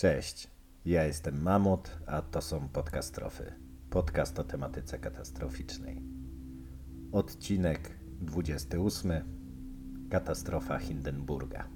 Cześć, ja jestem Mamut, a to są podcastrofy. Podcast o tematyce katastroficznej. Odcinek 28. Katastrofa Hindenburga.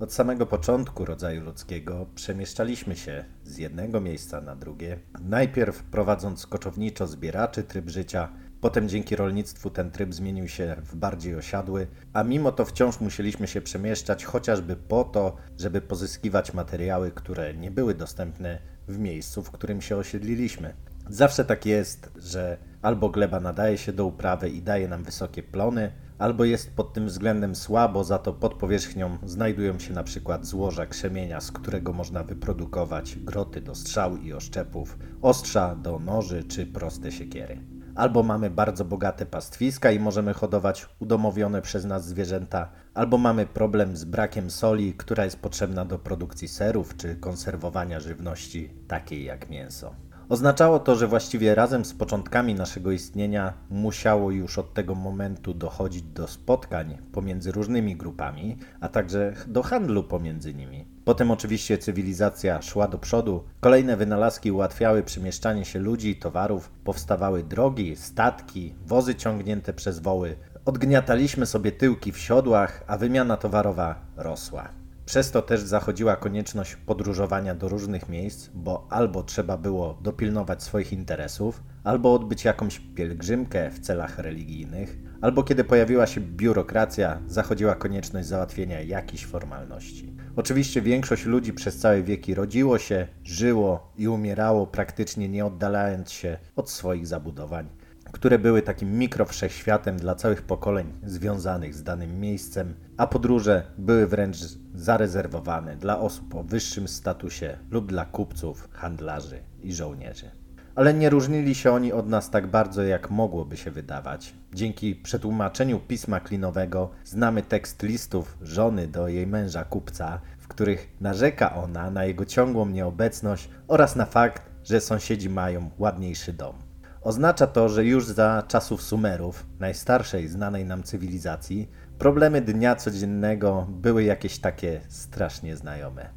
Od samego początku rodzaju ludzkiego przemieszczaliśmy się z jednego miejsca na drugie, najpierw prowadząc koczowniczo zbieraczy tryb życia, Potem dzięki rolnictwu ten tryb zmienił się w bardziej osiadły, a mimo to wciąż musieliśmy się przemieszczać chociażby po to, żeby pozyskiwać materiały, które nie były dostępne w miejscu, w którym się osiedliliśmy. Zawsze tak jest, że albo gleba nadaje się do uprawy i daje nam wysokie plony, albo jest pod tym względem słabo, za to pod powierzchnią znajdują się na przykład złoża krzemienia, z którego można wyprodukować groty do strzał i oszczepów, ostrza do noży czy proste siekiery. Albo mamy bardzo bogate pastwiska i możemy hodować udomowione przez nas zwierzęta, albo mamy problem z brakiem soli, która jest potrzebna do produkcji serów czy konserwowania żywności takiej jak mięso. Oznaczało to, że właściwie razem z początkami naszego istnienia musiało już od tego momentu dochodzić do spotkań pomiędzy różnymi grupami, a także do handlu pomiędzy nimi. Potem oczywiście cywilizacja szła do przodu, kolejne wynalazki ułatwiały przemieszczanie się ludzi i towarów, powstawały drogi, statki, wozy ciągnięte przez woły. Odgniataliśmy sobie tyłki w siodłach, a wymiana towarowa rosła. Przez to też zachodziła konieczność podróżowania do różnych miejsc, bo albo trzeba było dopilnować swoich interesów, albo odbyć jakąś pielgrzymkę w celach religijnych, albo kiedy pojawiła się biurokracja, zachodziła konieczność załatwienia jakichś formalności. Oczywiście większość ludzi przez całe wieki rodziło się, żyło i umierało praktycznie nie oddalając się od swoich zabudowań które były takim mikrowszechświatem dla całych pokoleń związanych z danym miejscem, a podróże były wręcz zarezerwowane dla osób o wyższym statusie lub dla kupców, handlarzy i żołnierzy. Ale nie różnili się oni od nas tak bardzo, jak mogłoby się wydawać. Dzięki przetłumaczeniu pisma klinowego znamy tekst listów żony do jej męża kupca, w których narzeka ona na jego ciągłą nieobecność oraz na fakt, że sąsiedzi mają ładniejszy dom. Oznacza to, że już za czasów Sumerów, najstarszej znanej nam cywilizacji, problemy dnia codziennego były jakieś takie strasznie znajome.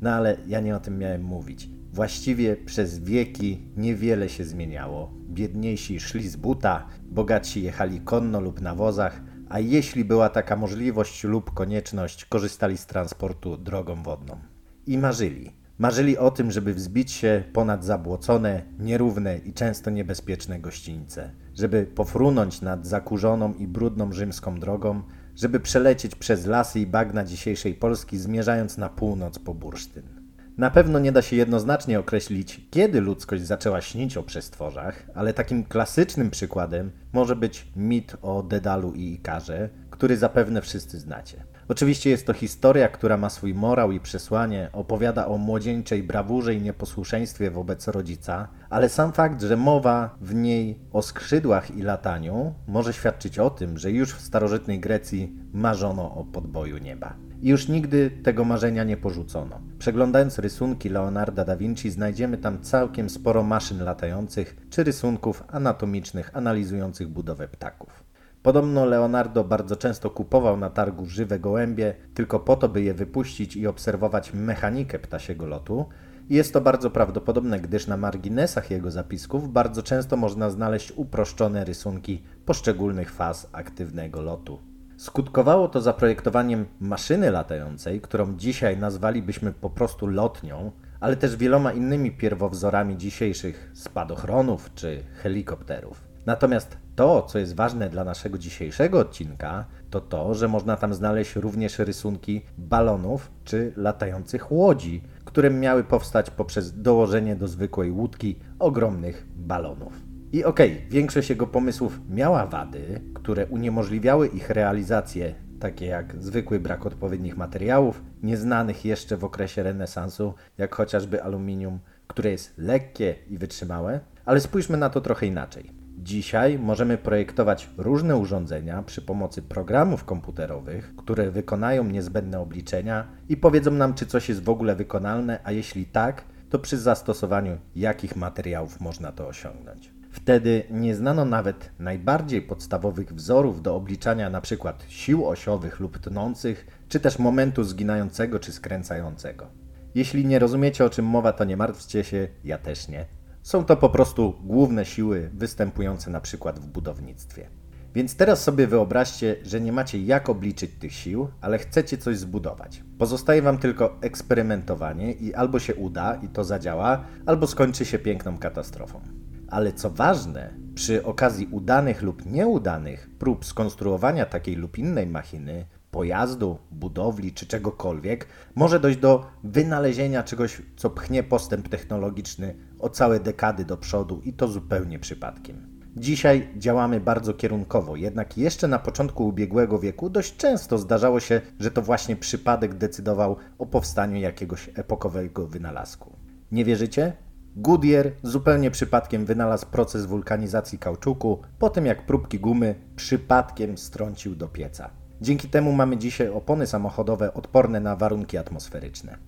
No ale ja nie o tym miałem mówić. Właściwie przez wieki niewiele się zmieniało. Biedniejsi szli z buta, bogatsi jechali konno lub na wozach, a jeśli była taka możliwość lub konieczność, korzystali z transportu drogą wodną. I marzyli Marzyli o tym, żeby wzbić się ponad zabłocone, nierówne i często niebezpieczne gościńce, żeby pofrunąć nad zakurzoną i brudną rzymską drogą, żeby przelecieć przez lasy i bagna dzisiejszej Polski, zmierzając na północ po bursztyn. Na pewno nie da się jednoznacznie określić, kiedy ludzkość zaczęła śnić o przestworzach, ale takim klasycznym przykładem może być mit o Dedalu i Ikarze, który zapewne wszyscy znacie. Oczywiście jest to historia, która ma swój morał i przesłanie, opowiada o młodzieńczej brawurze i nieposłuszeństwie wobec rodzica, ale sam fakt, że mowa w niej o skrzydłach i lataniu, może świadczyć o tym, że już w starożytnej Grecji marzono o podboju nieba. I już nigdy tego marzenia nie porzucono. Przeglądając rysunki Leonarda da Vinci, znajdziemy tam całkiem sporo maszyn latających czy rysunków anatomicznych analizujących budowę ptaków. Podobno Leonardo bardzo często kupował na targu żywe gołębie, tylko po to, by je wypuścić i obserwować mechanikę ptasiego lotu. I jest to bardzo prawdopodobne, gdyż na marginesach jego zapisków bardzo często można znaleźć uproszczone rysunki poszczególnych faz aktywnego lotu. Skutkowało to zaprojektowaniem maszyny latającej, którą dzisiaj nazwalibyśmy po prostu lotnią, ale też wieloma innymi pierwowzorami dzisiejszych spadochronów czy helikopterów. Natomiast to, co jest ważne dla naszego dzisiejszego odcinka, to to, że można tam znaleźć również rysunki balonów czy latających łodzi, które miały powstać poprzez dołożenie do zwykłej łódki ogromnych balonów. I okej, okay, większość jego pomysłów miała wady, które uniemożliwiały ich realizację, takie jak zwykły brak odpowiednich materiałów, nieznanych jeszcze w okresie renesansu, jak chociażby aluminium, które jest lekkie i wytrzymałe, ale spójrzmy na to trochę inaczej. Dzisiaj możemy projektować różne urządzenia przy pomocy programów komputerowych, które wykonają niezbędne obliczenia i powiedzą nam, czy coś jest w ogóle wykonalne, a jeśli tak, to przy zastosowaniu jakich materiałów można to osiągnąć. Wtedy nie znano nawet najbardziej podstawowych wzorów do obliczania np. sił osiowych lub tnących, czy też momentu zginającego czy skręcającego. Jeśli nie rozumiecie o czym mowa, to nie martwcie się, ja też nie. Są to po prostu główne siły występujące przykład w budownictwie. Więc teraz sobie wyobraźcie, że nie macie jak obliczyć tych sił, ale chcecie coś zbudować. Pozostaje Wam tylko eksperymentowanie i albo się uda i to zadziała, albo skończy się piękną katastrofą. Ale co ważne, przy okazji udanych lub nieudanych prób skonstruowania takiej lub innej machiny, pojazdu, budowli czy czegokolwiek, może dojść do wynalezienia czegoś, co pchnie postęp technologiczny o całe dekady do przodu i to zupełnie przypadkiem. Dzisiaj działamy bardzo kierunkowo, jednak jeszcze na początku ubiegłego wieku dość często zdarzało się, że to właśnie przypadek decydował o powstaniu jakiegoś epokowego wynalazku. Nie wierzycie? Goodyear zupełnie przypadkiem wynalazł proces wulkanizacji kauczuku, po tym jak próbki gumy przypadkiem strącił do pieca. Dzięki temu mamy dzisiaj opony samochodowe odporne na warunki atmosferyczne.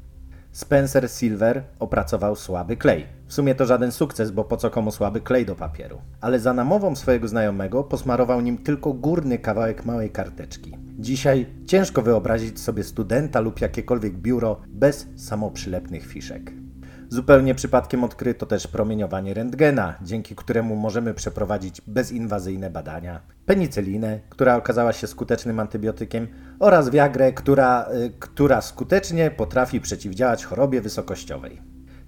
Spencer Silver opracował słaby klej. W sumie to żaden sukces, bo po co komu słaby klej do papieru. Ale za namową swojego znajomego posmarował nim tylko górny kawałek małej karteczki. Dzisiaj ciężko wyobrazić sobie studenta lub jakiekolwiek biuro bez samoprzylepnych fiszek. Zupełnie przypadkiem odkryto też promieniowanie rentgena, dzięki któremu możemy przeprowadzić bezinwazyjne badania, penicylinę, która okazała się skutecznym antybiotykiem, oraz wiagrę, która, y, która skutecznie potrafi przeciwdziałać chorobie wysokościowej.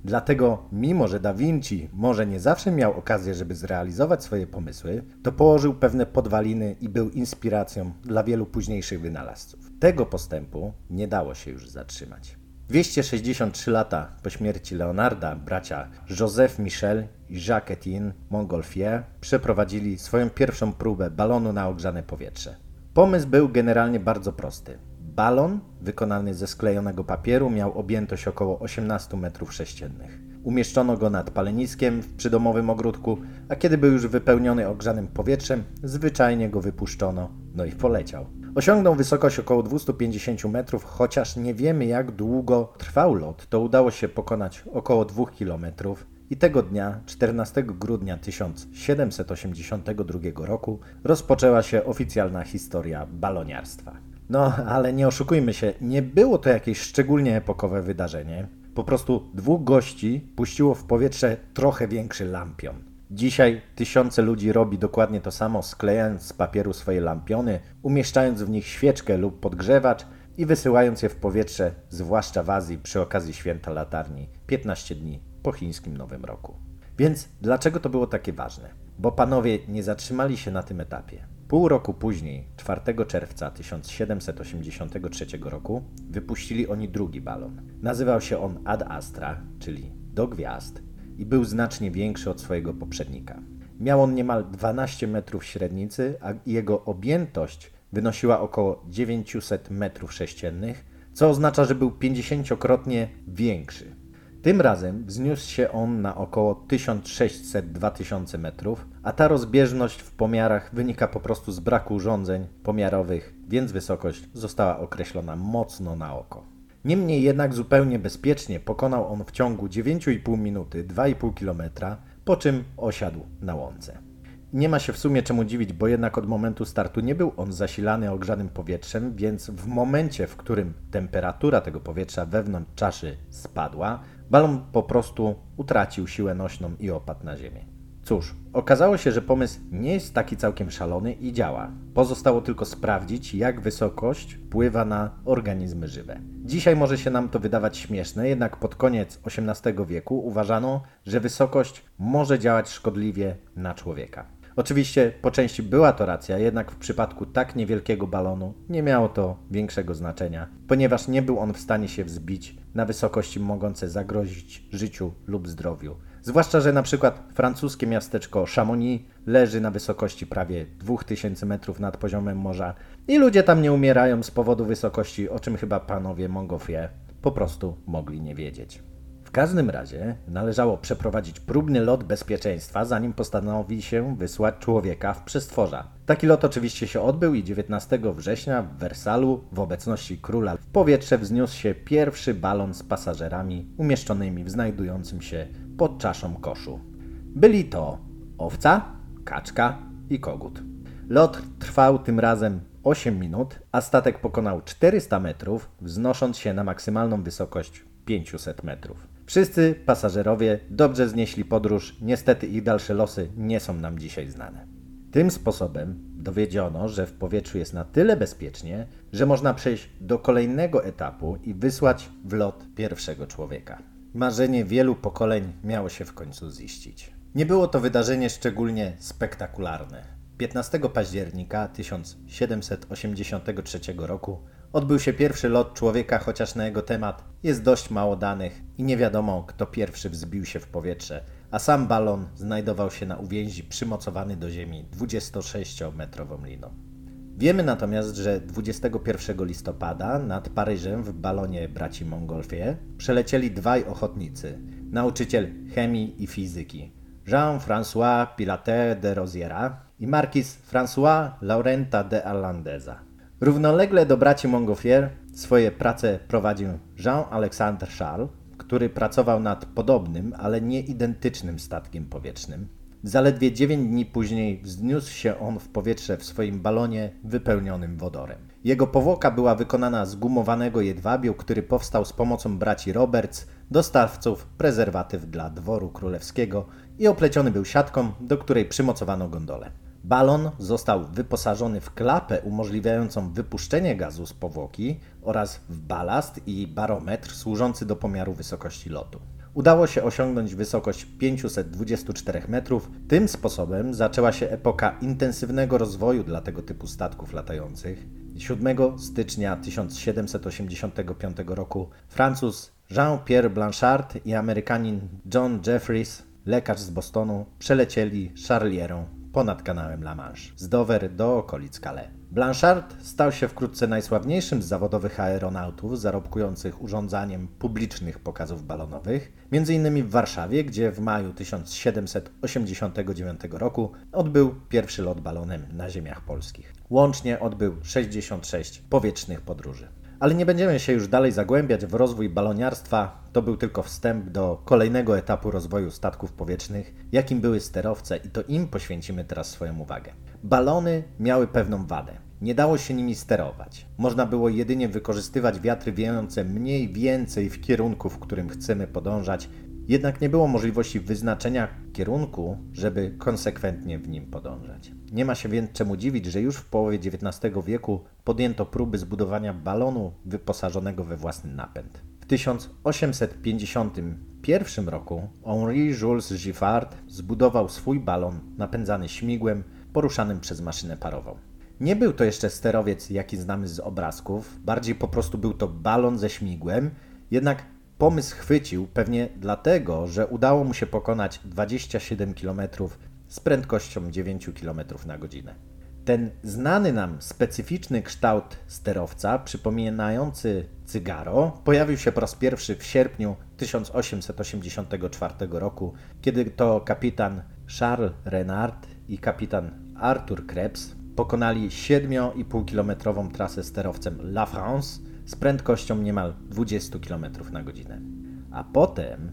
Dlatego, mimo że Da Vinci może nie zawsze miał okazję, żeby zrealizować swoje pomysły, to położył pewne podwaliny i był inspiracją dla wielu późniejszych wynalazców. Tego postępu nie dało się już zatrzymać. 263 lata po śmierci Leonarda bracia Joseph Michel i Jacques Montgolfier przeprowadzili swoją pierwszą próbę balonu na ogrzane powietrze. Pomysł był generalnie bardzo prosty. Balon wykonany ze sklejonego papieru miał objętość około 18 m3. Umieszczono go nad paleniskiem w przydomowym ogródku, a kiedy był już wypełniony ogrzanym powietrzem, zwyczajnie go wypuszczono, no i poleciał. Osiągnął wysokość około 250 metrów, chociaż nie wiemy jak długo trwał lot, to udało się pokonać około 2 kilometrów. I tego dnia, 14 grudnia 1782 roku, rozpoczęła się oficjalna historia baloniarstwa. No, ale nie oszukujmy się, nie było to jakieś szczególnie epokowe wydarzenie. Po prostu dwóch gości puściło w powietrze trochę większy lampion. Dzisiaj tysiące ludzi robi dokładnie to samo, sklejając z papieru swoje lampiony, umieszczając w nich świeczkę lub podgrzewacz i wysyłając je w powietrze, zwłaszcza w Azji przy okazji święta latarni 15 dni po chińskim Nowym Roku. Więc dlaczego to było takie ważne? Bo panowie nie zatrzymali się na tym etapie. Pół roku później, 4 czerwca 1783 roku, wypuścili oni drugi balon. Nazywał się on Ad Astra, czyli do gwiazd i był znacznie większy od swojego poprzednika. Miał on niemal 12 metrów średnicy, a jego objętość wynosiła około 900 metrów sześciennych, co oznacza, że był 50-krotnie większy. Tym razem wzniósł się on na około 1600-2000 metrów, a ta rozbieżność w pomiarach wynika po prostu z braku urządzeń pomiarowych, więc wysokość została określona mocno na oko. Niemniej jednak zupełnie bezpiecznie pokonał on w ciągu 9,5 minuty 2,5 km, po czym osiadł na łące. Nie ma się w sumie czemu dziwić, bo jednak od momentu startu nie był on zasilany ogrzanym powietrzem, więc w momencie, w którym temperatura tego powietrza wewnątrz czaszy spadła, balon po prostu utracił siłę nośną i opadł na ziemię. Cóż, okazało się, że pomysł nie jest taki całkiem szalony i działa. Pozostało tylko sprawdzić, jak wysokość wpływa na organizmy żywe. Dzisiaj może się nam to wydawać śmieszne, jednak pod koniec XVIII wieku uważano, że wysokość może działać szkodliwie na człowieka. Oczywiście po części była to racja, jednak w przypadku tak niewielkiego balonu nie miało to większego znaczenia, ponieważ nie był on w stanie się wzbić na wysokości mogące zagrozić życiu lub zdrowiu. Zwłaszcza, że na przykład francuskie miasteczko Chamonix leży na wysokości prawie 2000 metrów nad poziomem morza i ludzie tam nie umierają z powodu wysokości, o czym chyba panowie Montgolfier po prostu mogli nie wiedzieć. W każdym razie należało przeprowadzić próbny lot bezpieczeństwa, zanim postanowi się wysłać człowieka w przestworza. Taki lot oczywiście się odbył i 19 września w Wersalu w obecności króla w powietrze wzniósł się pierwszy balon z pasażerami umieszczonymi w znajdującym się pod czaszą koszu. Byli to owca, kaczka i kogut. Lot trwał tym razem 8 minut, a statek pokonał 400 metrów, wznosząc się na maksymalną wysokość 500 metrów. Wszyscy pasażerowie dobrze znieśli podróż, niestety ich dalsze losy nie są nam dzisiaj znane. Tym sposobem dowiedziono, że w powietrzu jest na tyle bezpiecznie, że można przejść do kolejnego etapu i wysłać w lot pierwszego człowieka. Marzenie wielu pokoleń miało się w końcu ziścić. Nie było to wydarzenie szczególnie spektakularne. 15 października 1783 roku odbył się pierwszy lot człowieka, chociaż na jego temat jest dość mało danych i nie wiadomo, kto pierwszy wzbił się w powietrze, a sam balon znajdował się na uwięzi przymocowany do ziemi 26-metrową liną. Wiemy natomiast, że 21 listopada nad Paryżem w balonie braci Mongolfie przelecieli dwaj ochotnicy, nauczyciel chemii i fizyki, Jean-François Pilater de Rosiera i markiz François Laurenta de Arlandeza. Równolegle do braci Montgolfier swoje prace prowadził Jean-Alexandre Charles, który pracował nad podobnym, ale nie identycznym statkiem powietrznym. Zaledwie 9 dni później wzniósł się on w powietrze w swoim balonie wypełnionym wodorem. Jego powłoka była wykonana z gumowanego jedwabiu, który powstał z pomocą braci Roberts, dostawców prezerwatyw dla dworu królewskiego i opleciony był siatką, do której przymocowano gondolę. Balon został wyposażony w klapę umożliwiającą wypuszczenie gazu z powłoki oraz w balast i barometr służący do pomiaru wysokości lotu. Udało się osiągnąć wysokość 524 metrów. Tym sposobem zaczęła się epoka intensywnego rozwoju dla tego typu statków latających. 7 stycznia 1785 roku Francuz Jean-Pierre Blanchard i Amerykanin John Jeffries, lekarz z Bostonu, przelecieli Charlierą ponad kanałem La Manche, z Dover do okolic Calais. Blanchard stał się wkrótce najsławniejszym z zawodowych aeronautów zarobkujących urządzaniem publicznych pokazów balonowych, m.in. w Warszawie, gdzie w maju 1789 roku odbył pierwszy lot balonem na ziemiach polskich. Łącznie odbył 66 powietrznych podróży. Ale nie będziemy się już dalej zagłębiać w rozwój baloniarstwa. To był tylko wstęp do kolejnego etapu rozwoju statków powietrznych, jakim były sterowce, i to im poświęcimy teraz swoją uwagę. Balony miały pewną wadę. Nie dało się nimi sterować. Można było jedynie wykorzystywać wiatry wiejące mniej więcej w kierunku, w którym chcemy podążać, jednak nie było możliwości wyznaczenia kierunku, żeby konsekwentnie w nim podążać. Nie ma się więc czemu dziwić, że już w połowie XIX wieku podjęto próby zbudowania balonu wyposażonego we własny napęd. W 1851 roku Henri Jules Giffard zbudował swój balon napędzany śmigłem poruszanym przez maszynę parową. Nie był to jeszcze sterowiec, jaki znamy z obrazków, bardziej po prostu był to balon ze śmigłem, jednak pomysł chwycił pewnie dlatego, że udało mu się pokonać 27 km z prędkością 9 km na godzinę. Ten znany nam specyficzny kształt sterowca, przypominający cygaro, pojawił się po raz pierwszy w sierpniu 1884 roku, kiedy to kapitan Charles Renard i kapitan Arthur Krebs pokonali 7,5-kilometrową trasę sterowcem La France z prędkością niemal 20 km na godzinę. A potem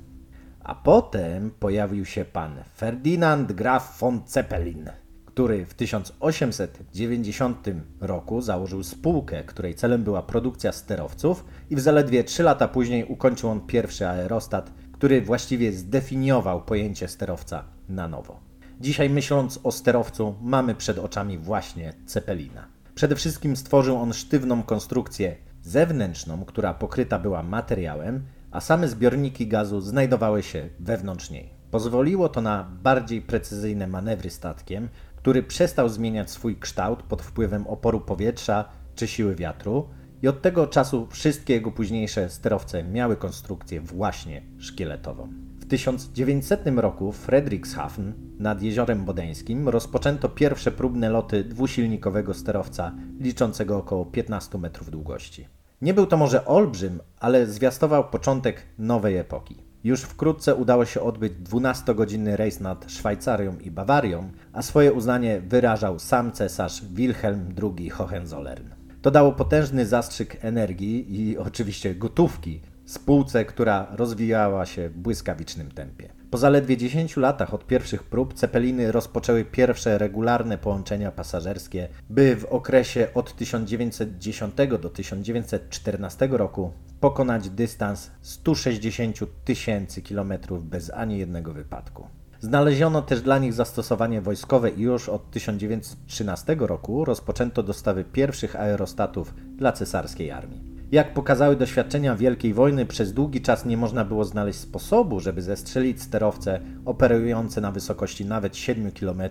a potem pojawił się pan Ferdinand Graf von Zeppelin, który w 1890 roku założył spółkę, której celem była produkcja sterowców i w zaledwie 3 lata później ukończył on pierwszy aerostat, który właściwie zdefiniował pojęcie sterowca na nowo. Dzisiaj myśląc o sterowcu mamy przed oczami właśnie Zeppelina. Przede wszystkim stworzył on sztywną konstrukcję zewnętrzną, która pokryta była materiałem, a same zbiorniki gazu znajdowały się wewnątrz niej. Pozwoliło to na bardziej precyzyjne manewry statkiem, który przestał zmieniać swój kształt pod wpływem oporu powietrza czy siły wiatru, i od tego czasu wszystkie jego późniejsze sterowce miały konstrukcję właśnie szkieletową. W 1900 roku w Frederikshavn nad Jeziorem Bodeńskim rozpoczęto pierwsze próbne loty dwusilnikowego sterowca liczącego około 15 metrów długości. Nie był to może olbrzym, ale zwiastował początek nowej epoki. Już wkrótce udało się odbyć 12-godzinny rejs nad Szwajcarią i Bawarią, a swoje uznanie wyrażał sam cesarz Wilhelm II Hohenzollern. To dało potężny zastrzyk energii i oczywiście gotówki spółce, która rozwijała się w błyskawicznym tempie. Po zaledwie 10 latach od pierwszych prób Cepeliny rozpoczęły pierwsze regularne połączenia pasażerskie, by w okresie od 1910 do 1914 roku pokonać dystans 160 tysięcy kilometrów bez ani jednego wypadku. Znaleziono też dla nich zastosowanie wojskowe i już od 1913 roku rozpoczęto dostawy pierwszych aerostatów dla cesarskiej armii. Jak pokazały doświadczenia Wielkiej Wojny, przez długi czas nie można było znaleźć sposobu, żeby zestrzelić sterowce operujące na wysokości nawet 7 km,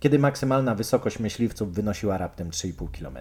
kiedy maksymalna wysokość myśliwców wynosiła raptem 3,5 km.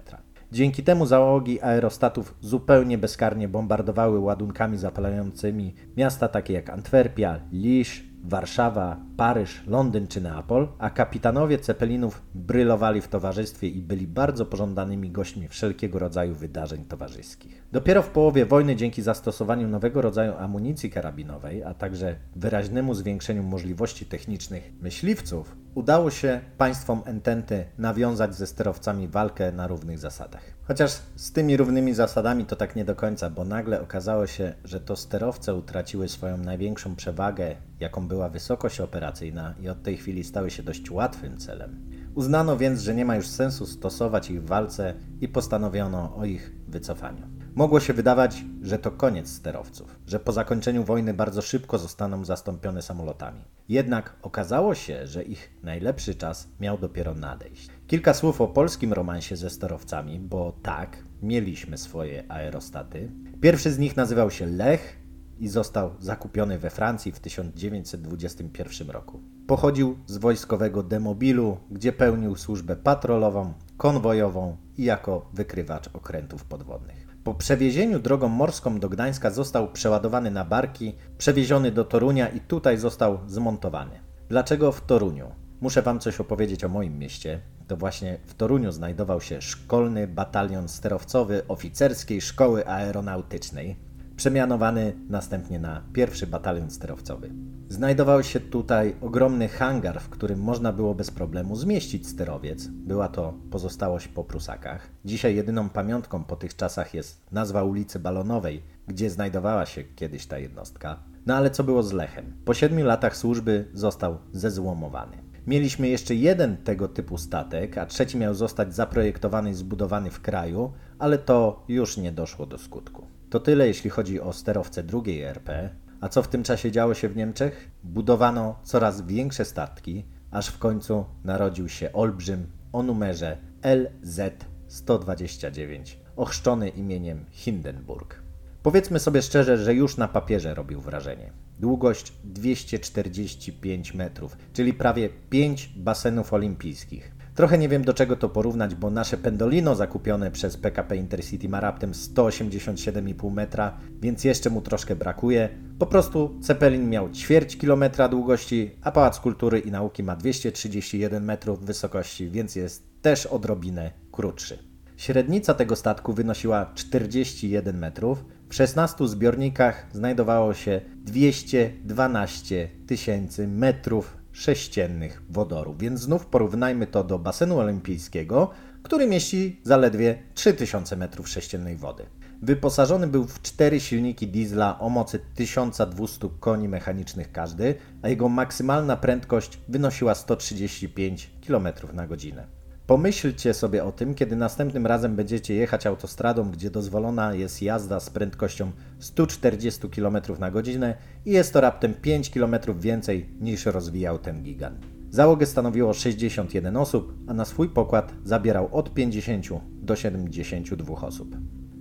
Dzięki temu załogi aerostatów zupełnie bezkarnie bombardowały ładunkami zapalającymi miasta takie jak Antwerpia, Lisz, Warszawa, Paryż, Londyn czy Neapol, a kapitanowie cepelinów brylowali w towarzystwie i byli bardzo pożądanymi gośćmi wszelkiego rodzaju wydarzeń towarzyskich. Dopiero w połowie wojny dzięki zastosowaniu nowego rodzaju amunicji karabinowej, a także wyraźnemu zwiększeniu możliwości technicznych myśliwców, udało się państwom Ententy nawiązać ze sterowcami walkę na równych zasadach. Chociaż z tymi równymi zasadami to tak nie do końca, bo nagle okazało się, że to sterowce utraciły swoją największą przewagę, jaką była wysokość operacyjna i od tej chwili stały się dość łatwym celem. Uznano więc, że nie ma już sensu stosować ich w walce i postanowiono o ich wycofaniu. Mogło się wydawać, że to koniec sterowców, że po zakończeniu wojny bardzo szybko zostaną zastąpione samolotami. Jednak okazało się, że ich najlepszy czas miał dopiero nadejść. Kilka słów o polskim romansie ze sterowcami, bo tak, mieliśmy swoje aerostaty. Pierwszy z nich nazywał się Lech i został zakupiony we Francji w 1921 roku. Pochodził z wojskowego demobilu, gdzie pełnił służbę patrolową, konwojową i jako wykrywacz okrętów podwodnych. Po przewiezieniu drogą morską do Gdańska został przeładowany na barki, przewieziony do Torunia i tutaj został zmontowany. Dlaczego w Toruniu? Muszę Wam coś opowiedzieć o moim mieście. To właśnie w Toruniu znajdował się szkolny batalion sterowcowy oficerskiej szkoły aeronautycznej, przemianowany następnie na pierwszy batalion sterowcowy. Znajdował się tutaj ogromny hangar, w którym można było bez problemu zmieścić sterowiec. Była to pozostałość po Prusakach. Dzisiaj jedyną pamiątką po tych czasach jest nazwa ulicy Balonowej, gdzie znajdowała się kiedyś ta jednostka. No ale co było z Lechem? Po siedmiu latach służby został zezłomowany. Mieliśmy jeszcze jeden tego typu statek, a trzeci miał zostać zaprojektowany i zbudowany w kraju, ale to już nie doszło do skutku. To tyle jeśli chodzi o sterowce drugiej RP. A co w tym czasie działo się w Niemczech? Budowano coraz większe statki, aż w końcu narodził się olbrzym o numerze LZ-129, ochrzczony imieniem Hindenburg. Powiedzmy sobie szczerze, że już na papierze robił wrażenie. Długość 245 metrów, czyli prawie 5 basenów olimpijskich. Trochę nie wiem do czego to porównać, bo nasze Pendolino zakupione przez PKP Intercity ma raptem 187,5 metra, więc jeszcze mu troszkę brakuje. Po prostu Cepelin miał ćwierć kilometra długości, a Pałac Kultury i Nauki ma 231 metrów wysokości, więc jest też odrobinę krótszy. Średnica tego statku wynosiła 41 metrów. W 16 zbiornikach znajdowało się 212 tysięcy metrów sześciennych wodoru. Więc znów porównajmy to do basenu olimpijskiego, który mieści zaledwie 3000 m3 wody. Wyposażony był w cztery silniki diesla o mocy 1200 koni mechanicznych każdy, a jego maksymalna prędkość wynosiła 135 km na godzinę. Pomyślcie sobie o tym, kiedy następnym razem będziecie jechać autostradą, gdzie dozwolona jest jazda z prędkością 140 km na godzinę i jest to raptem 5 km więcej niż rozwijał ten gigant. Załogę stanowiło 61 osób, a na swój pokład zabierał od 50 do 72 osób.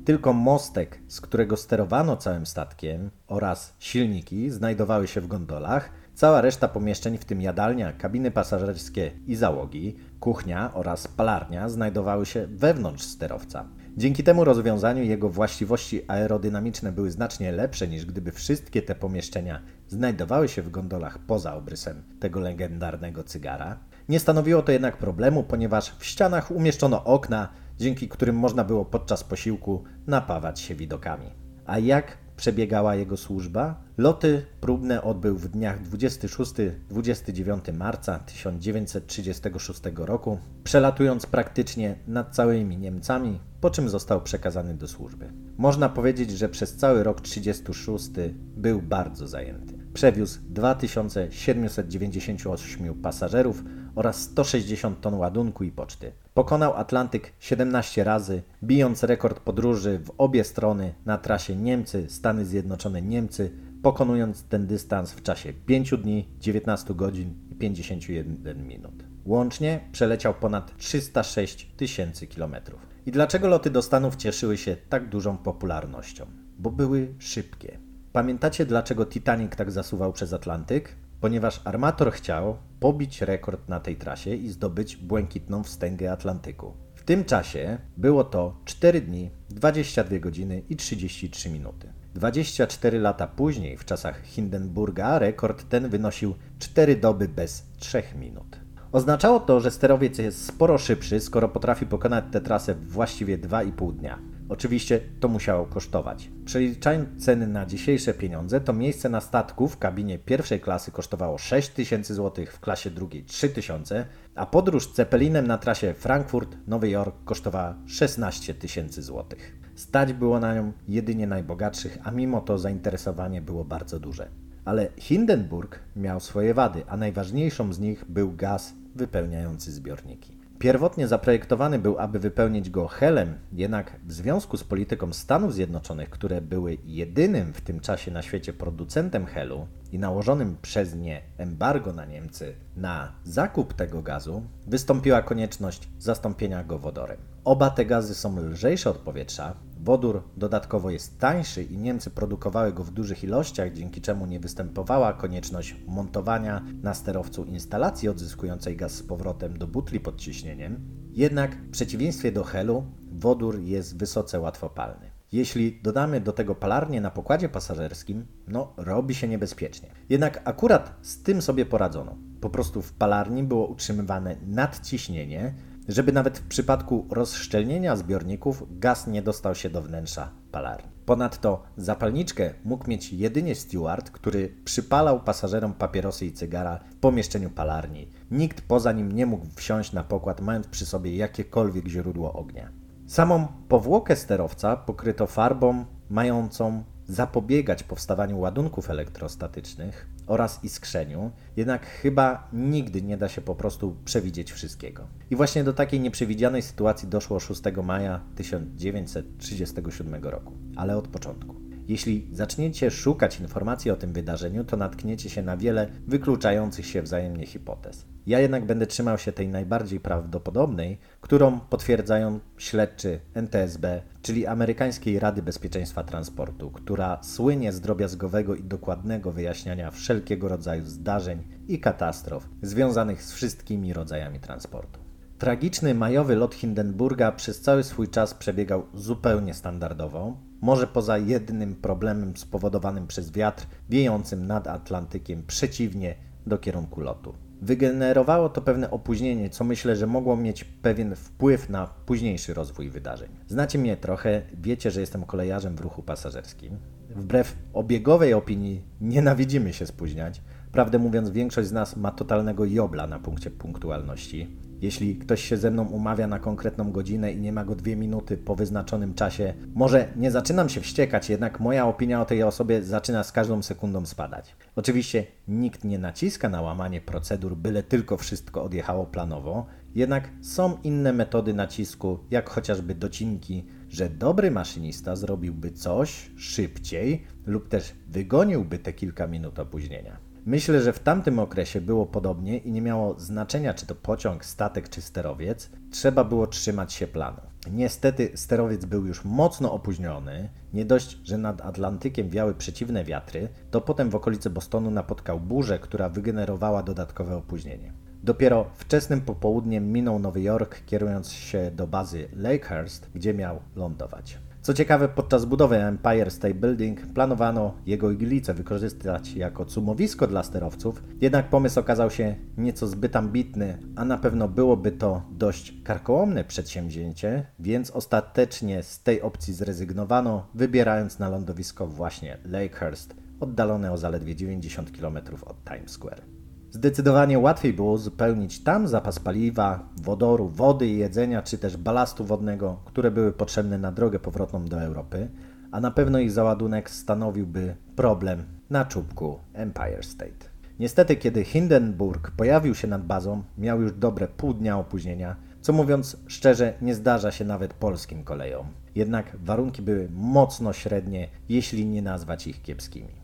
Tylko mostek, z którego sterowano całym statkiem oraz silniki znajdowały się w gondolach, Cała reszta pomieszczeń, w tym jadalnia, kabiny pasażerskie i załogi, kuchnia oraz palarnia znajdowały się wewnątrz sterowca. Dzięki temu rozwiązaniu jego właściwości aerodynamiczne były znacznie lepsze niż gdyby wszystkie te pomieszczenia znajdowały się w gondolach poza obrysem tego legendarnego cygara. Nie stanowiło to jednak problemu, ponieważ w ścianach umieszczono okna, dzięki którym można było podczas posiłku napawać się widokami. A jak przebiegała jego służba. Loty próbne odbył w dniach 26-29 marca 1936 roku, przelatując praktycznie nad całymi Niemcami, po czym został przekazany do służby. Można powiedzieć, że przez cały rok 36 był bardzo zajęty. Przewiózł 2798 pasażerów oraz 160 ton ładunku i poczty. Pokonał Atlantyk 17 razy, bijąc rekord podróży w obie strony na trasie Niemcy, Stany Zjednoczone, Niemcy, pokonując ten dystans w czasie 5 dni, 19 godzin i 51 minut. Łącznie przeleciał ponad 306 tysięcy kilometrów. I dlaczego loty do Stanów cieszyły się tak dużą popularnością? Bo były szybkie. Pamiętacie dlaczego Titanic tak zasuwał przez Atlantyk? Ponieważ armator chciał pobić rekord na tej trasie i zdobyć błękitną wstęgę Atlantyku. W tym czasie było to 4 dni, 22 godziny i 33 minuty. 24 lata później, w czasach Hindenburga, rekord ten wynosił 4 doby bez 3 minut. Oznaczało to, że sterowiec jest sporo szybszy, skoro potrafi pokonać tę trasę w właściwie 2,5 dnia. Oczywiście to musiało kosztować. Przeliczając ceny na dzisiejsze pieniądze, to miejsce na statku w kabinie pierwszej klasy kosztowało 6 tysięcy złotych, w klasie drugiej 3 tysiące, a podróż Zeppelinem na trasie Frankfurt-Nowy Jork kosztowała 16 tysięcy złotych. Stać było na nią jedynie najbogatszych, a mimo to zainteresowanie było bardzo duże. Ale Hindenburg miał swoje wady, a najważniejszą z nich był gaz wypełniający zbiorniki. Pierwotnie zaprojektowany był, aby wypełnić go helem, jednak w związku z polityką Stanów Zjednoczonych, które były jedynym w tym czasie na świecie producentem helu i nałożonym przez nie embargo na Niemcy na zakup tego gazu, wystąpiła konieczność zastąpienia go wodorem. Oba te gazy są lżejsze od powietrza, Wodór dodatkowo jest tańszy i Niemcy produkowały go w dużych ilościach, dzięki czemu nie występowała konieczność montowania na sterowcu instalacji odzyskującej gaz z powrotem do butli pod ciśnieniem. Jednak w przeciwieństwie do helu, wodór jest wysoce łatwopalny. Jeśli dodamy do tego palarnię na pokładzie pasażerskim, no robi się niebezpiecznie. Jednak akurat z tym sobie poradzono. Po prostu w palarni było utrzymywane nadciśnienie, żeby nawet w przypadku rozszczelnienia zbiorników gaz nie dostał się do wnętrza palarni. Ponadto zapalniczkę mógł mieć jedynie steward, który przypalał pasażerom papierosy i cygara w pomieszczeniu palarni. Nikt poza nim nie mógł wsiąść na pokład, mając przy sobie jakiekolwiek źródło ognia. Samą powłokę sterowca pokryto farbą mającą zapobiegać powstawaniu ładunków elektrostatycznych oraz iskrzeniu, jednak chyba nigdy nie da się po prostu przewidzieć wszystkiego. I właśnie do takiej nieprzewidzianej sytuacji doszło 6 maja 1937 roku, ale od początku. Jeśli zaczniecie szukać informacji o tym wydarzeniu, to natkniecie się na wiele wykluczających się wzajemnie hipotez. Ja jednak będę trzymał się tej najbardziej prawdopodobnej, którą potwierdzają śledczy NTSB, czyli Amerykańskiej Rady Bezpieczeństwa Transportu, która słynie z drobiazgowego i dokładnego wyjaśniania wszelkiego rodzaju zdarzeń i katastrof związanych z wszystkimi rodzajami transportu. Tragiczny majowy lot Hindenburga przez cały swój czas przebiegał zupełnie standardowo, może poza jednym problemem spowodowanym przez wiatr wiejącym nad Atlantykiem przeciwnie do kierunku lotu. Wygenerowało to pewne opóźnienie, co myślę, że mogło mieć pewien wpływ na późniejszy rozwój wydarzeń. Znacie mnie trochę, wiecie, że jestem kolejarzem w ruchu pasażerskim. Wbrew obiegowej opinii nienawidzimy się spóźniać. Prawdę mówiąc, większość z nas ma totalnego jobla na punkcie punktualności. Jeśli ktoś się ze mną umawia na konkretną godzinę i nie ma go dwie minuty po wyznaczonym czasie, może nie zaczynam się wściekać, jednak moja opinia o tej osobie zaczyna z każdą sekundą spadać. Oczywiście nikt nie naciska na łamanie procedur, byle tylko wszystko odjechało planowo, jednak są inne metody nacisku, jak chociażby docinki, że dobry maszynista zrobiłby coś szybciej lub też wygoniłby te kilka minut opóźnienia. Myślę, że w tamtym okresie było podobnie i nie miało znaczenia, czy to pociąg, statek czy sterowiec, trzeba było trzymać się planu. Niestety sterowiec był już mocno opóźniony. Nie dość, że nad Atlantykiem wiały przeciwne wiatry, to potem w okolicy Bostonu napotkał burzę, która wygenerowała dodatkowe opóźnienie. Dopiero wczesnym popołudniem minął Nowy Jork, kierując się do bazy Lakehurst, gdzie miał lądować. Co ciekawe, podczas budowy Empire State Building planowano jego iglicę wykorzystać jako cumowisko dla sterowców, jednak pomysł okazał się nieco zbyt ambitny, a na pewno byłoby to dość karkołomne przedsięwzięcie, więc ostatecznie z tej opcji zrezygnowano, wybierając na lądowisko właśnie Lakehurst, oddalone o zaledwie 90 km od Times Square. Zdecydowanie łatwiej było uzupełnić tam zapas paliwa, wodoru, wody i jedzenia, czy też balastu wodnego, które były potrzebne na drogę powrotną do Europy, a na pewno ich załadunek stanowiłby problem na czubku Empire State. Niestety, kiedy Hindenburg pojawił się nad bazą, miał już dobre pół dnia opóźnienia, co mówiąc szczerze nie zdarza się nawet polskim kolejom. Jednak warunki były mocno średnie, jeśli nie nazwać ich kiepskimi.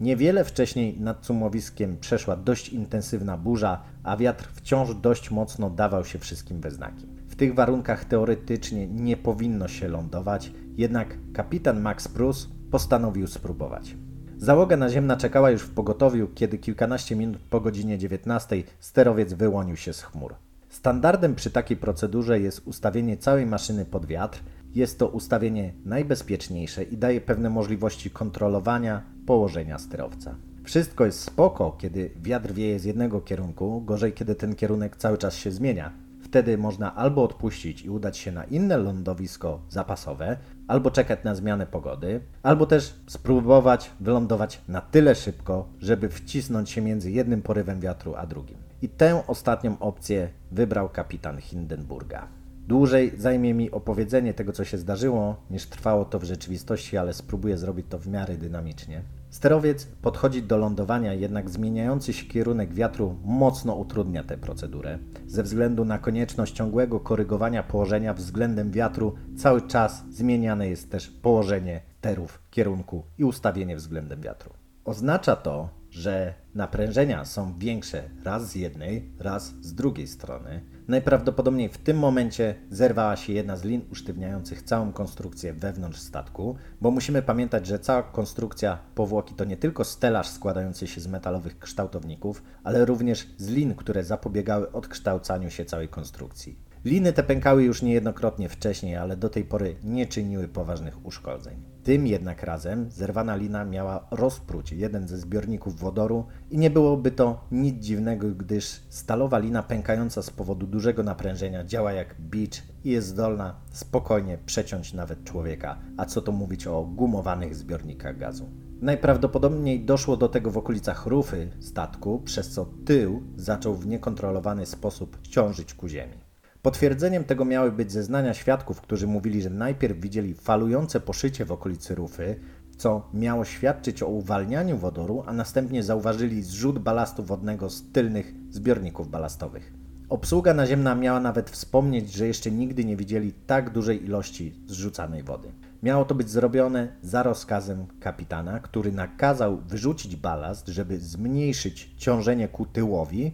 Niewiele wcześniej nad cumowiskiem przeszła dość intensywna burza, a wiatr wciąż dość mocno dawał się wszystkim we znaki. W tych warunkach teoretycznie nie powinno się lądować, jednak kapitan Max Prus postanowił spróbować. Załoga naziemna czekała już w pogotowiu, kiedy kilkanaście minut po godzinie 19 sterowiec wyłonił się z chmur. Standardem przy takiej procedurze jest ustawienie całej maszyny pod wiatr. Jest to ustawienie najbezpieczniejsze i daje pewne możliwości kontrolowania położenia sterowca. Wszystko jest spoko, kiedy wiatr wieje z jednego kierunku, gorzej kiedy ten kierunek cały czas się zmienia. Wtedy można albo odpuścić i udać się na inne lądowisko zapasowe, albo czekać na zmianę pogody, albo też spróbować wylądować na tyle szybko, żeby wcisnąć się między jednym porywem wiatru a drugim. I tę ostatnią opcję wybrał kapitan Hindenburga. Dłużej zajmie mi opowiedzenie tego, co się zdarzyło, niż trwało to w rzeczywistości, ale spróbuję zrobić to w miarę dynamicznie. Sterowiec podchodzi do lądowania, jednak zmieniający się kierunek wiatru mocno utrudnia tę procedurę. Ze względu na konieczność ciągłego korygowania położenia względem wiatru, cały czas zmieniane jest też położenie terów, kierunku i ustawienie względem wiatru. Oznacza to, że naprężenia są większe raz z jednej, raz z drugiej strony. Najprawdopodobniej w tym momencie zerwała się jedna z lin usztywniających całą konstrukcję wewnątrz statku, bo musimy pamiętać, że cała konstrukcja powłoki to nie tylko stelaż składający się z metalowych kształtowników, ale również z lin, które zapobiegały odkształcaniu się całej konstrukcji. Liny te pękały już niejednokrotnie wcześniej, ale do tej pory nie czyniły poważnych uszkodzeń. Tym jednak razem zerwana lina miała rozpróć jeden ze zbiorników wodoru i nie byłoby to nic dziwnego, gdyż stalowa lina pękająca z powodu dużego naprężenia działa jak bicz i jest zdolna spokojnie przeciąć nawet człowieka, a co to mówić o gumowanych zbiornikach gazu. Najprawdopodobniej doszło do tego w okolicach rufy statku, przez co tył zaczął w niekontrolowany sposób ciążyć ku ziemi. Potwierdzeniem tego miały być zeznania świadków, którzy mówili, że najpierw widzieli falujące poszycie w okolicy rufy, co miało świadczyć o uwalnianiu wodoru, a następnie zauważyli zrzut balastu wodnego z tylnych zbiorników balastowych. Obsługa naziemna miała nawet wspomnieć, że jeszcze nigdy nie widzieli tak dużej ilości zrzucanej wody. Miało to być zrobione za rozkazem kapitana, który nakazał wyrzucić balast, żeby zmniejszyć ciążenie ku tyłowi,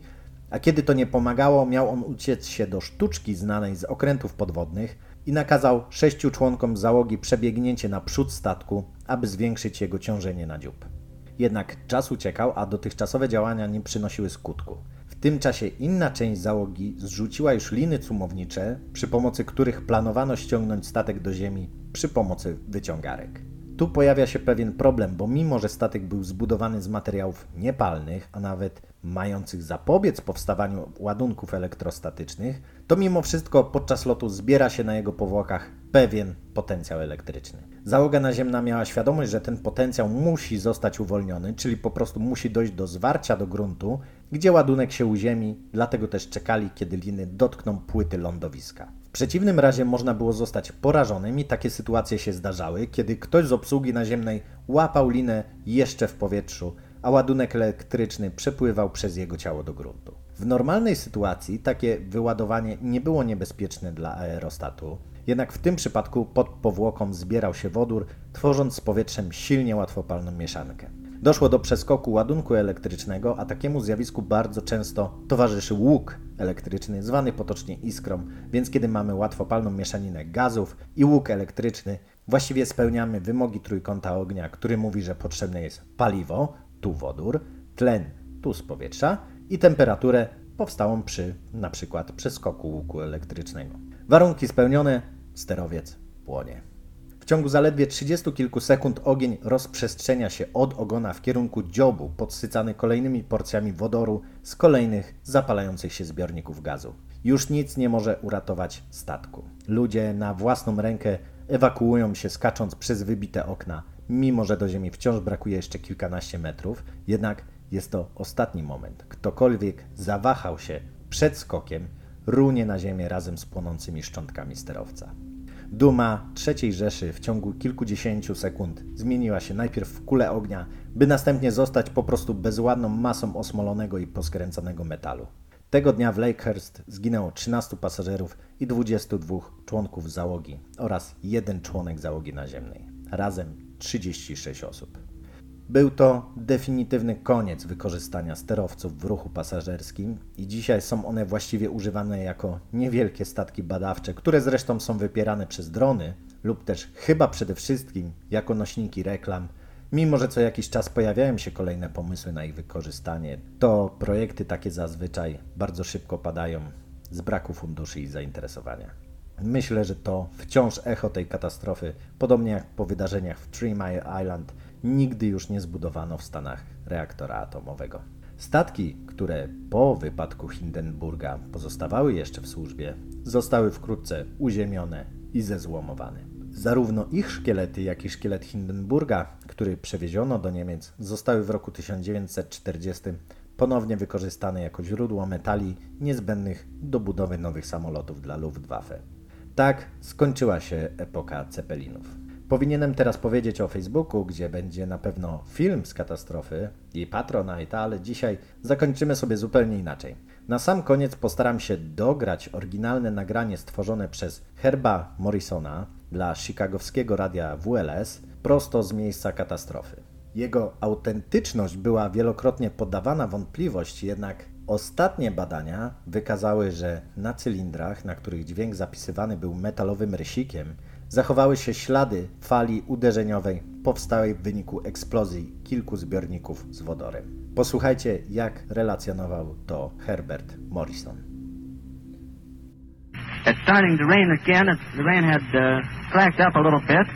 a kiedy to nie pomagało, miał on uciec się do sztuczki znanej z okrętów podwodnych i nakazał sześciu członkom załogi przebiegnięcie na przód statku, aby zwiększyć jego ciążenie na dziób. Jednak czas uciekał, a dotychczasowe działania nie przynosiły skutku. W tym czasie inna część załogi zrzuciła już liny cumownicze, przy pomocy których planowano ściągnąć statek do ziemi przy pomocy wyciągarek. Tu pojawia się pewien problem, bo mimo, że statek był zbudowany z materiałów niepalnych, a nawet mających zapobiec powstawaniu ładunków elektrostatycznych, to mimo wszystko podczas lotu zbiera się na jego powłokach pewien potencjał elektryczny. Załoga naziemna miała świadomość, że ten potencjał musi zostać uwolniony, czyli po prostu musi dojść do zwarcia do gruntu, gdzie ładunek się uziemi, dlatego też czekali, kiedy liny dotkną płyty lądowiska. W przeciwnym razie można było zostać porażonym i takie sytuacje się zdarzały, kiedy ktoś z obsługi naziemnej łapał linę jeszcze w powietrzu, a ładunek elektryczny przepływał przez jego ciało do gruntu. W normalnej sytuacji takie wyładowanie nie było niebezpieczne dla aerostatu, jednak w tym przypadku pod powłoką zbierał się wodór, tworząc z powietrzem silnie łatwopalną mieszankę. Doszło do przeskoku ładunku elektrycznego, a takiemu zjawisku bardzo często towarzyszy łuk elektryczny, zwany potocznie iskrą, więc kiedy mamy łatwopalną mieszaninę gazów i łuk elektryczny, właściwie spełniamy wymogi trójkąta ognia, który mówi, że potrzebne jest paliwo, tu wodór, tlen, tu z powietrza i temperaturę powstałą przy na przykład przeskoku łuku elektrycznego. Warunki spełnione, sterowiec płonie. W ciągu zaledwie 30 kilku sekund ogień rozprzestrzenia się od ogona w kierunku dziobu, podsycany kolejnymi porcjami wodoru z kolejnych zapalających się zbiorników gazu. Już nic nie może uratować statku. Ludzie na własną rękę ewakuują się skacząc przez wybite okna, mimo że do ziemi wciąż brakuje jeszcze kilkanaście metrów, jednak jest to ostatni moment. Ktokolwiek zawahał się przed skokiem, runie na ziemię razem z płonącymi szczątkami sterowca. Duma III Rzeszy w ciągu kilkudziesięciu sekund zmieniła się najpierw w kulę ognia, by następnie zostać po prostu bezładną masą osmolonego i poskręcanego metalu. Tego dnia w Lakehurst zginęło 13 pasażerów i 22 członków załogi oraz jeden członek załogi naziemnej. Razem 36 osób. Był to definitywny koniec wykorzystania sterowców w ruchu pasażerskim i dzisiaj są one właściwie używane jako niewielkie statki badawcze, które zresztą są wypierane przez drony lub też chyba przede wszystkim jako nośniki reklam. Mimo, że co jakiś czas pojawiają się kolejne pomysły na ich wykorzystanie, to projekty takie zazwyczaj bardzo szybko padają z braku funduszy i zainteresowania. Myślę, że to wciąż echo tej katastrofy, podobnie jak po wydarzeniach w Three Mile Island, nigdy już nie zbudowano w Stanach reaktora atomowego. Statki, które po wypadku Hindenburga pozostawały jeszcze w służbie, zostały wkrótce uziemione i zezłomowane. Zarówno ich szkielety, jak i szkielet Hindenburga, który przewieziono do Niemiec, zostały w roku 1940 ponownie wykorzystane jako źródło metali niezbędnych do budowy nowych samolotów dla Luftwaffe. Tak skończyła się epoka Ceppelinów. Powinienem teraz powiedzieć o Facebooku, gdzie będzie na pewno film z katastrofy i Patronite, ale dzisiaj zakończymy sobie zupełnie inaczej. Na sam koniec postaram się dograć oryginalne nagranie stworzone przez Herba Morrisona dla chicagowskiego radia WLS prosto z miejsca katastrofy. Jego autentyczność była wielokrotnie poddawana wątpliwość, jednak ostatnie badania wykazały, że na cylindrach, na których dźwięk zapisywany był metalowym rysikiem, zachowały się ślady fali uderzeniowej powstałej w wyniku eksplozji kilku zbiorników z wodorem. Posłuchajcie, jak relacjonował to Herbert Morrison. It's starting to rain again. It's, the rain had uh, slacked up a little bit.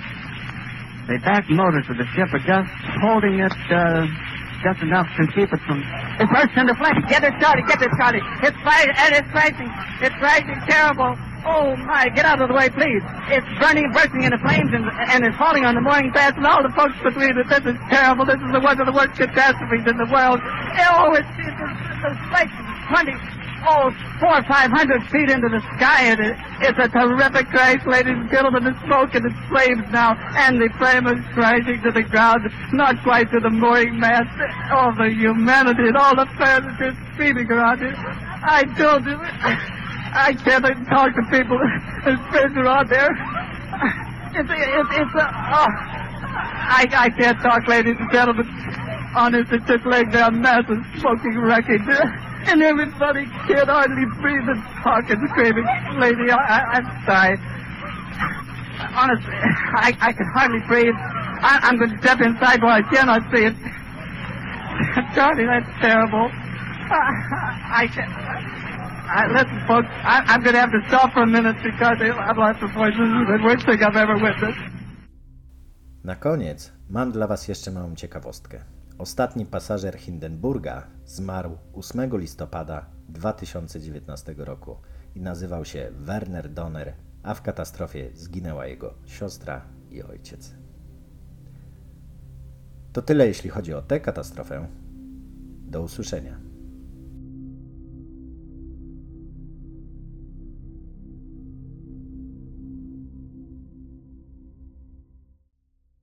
The back motors of the ship are just holding it uh, just enough to keep it from. It bursts into flames. Get it started. Get it started. It's fire and it's crashing. It's crashing terrible. Oh my! Get out of the way, please. It's burning, bursting into flames, and, and it's falling on the morning mast and all the folks between it. This is terrible. This is the one of the worst catastrophes in the world. Oh, it's, it's, it's, it's like twenty, oh, four or five hundred feet into the sky, and it, it's a terrific crash, ladies and gentlemen. The smoke and the flames now, and the flame is crashing to the ground, not quite to the mooring mast. All the humanity and all the furniture screaming around it. I you. I can't even talk to people. There's friends are out there. It's it's it's a. Oh, I I can't talk, ladies and gentlemen. Honest, it's just laying there, massive smoking wreckage, and everybody can't hardly breathe and talk and screaming. Lady, I, I'm sorry. Honestly, I I can hardly breathe. I, I'm going to step inside where I cannot see it. Charlie, that's terrible. I, I can't. I, listen, folks, I, I'm going to have to stop for a minute because I've lost the voice. This is the worst thing I've ever witnessed. Na koniec mam dla Was jeszcze małą ciekawostkę. Ostatni pasażer Hindenburga zmarł 8 listopada 2019 roku i nazywał się Werner Donner, a w katastrofie zginęła jego siostra i ojciec. To tyle jeśli chodzi o tę katastrofę. Do usłyszenia.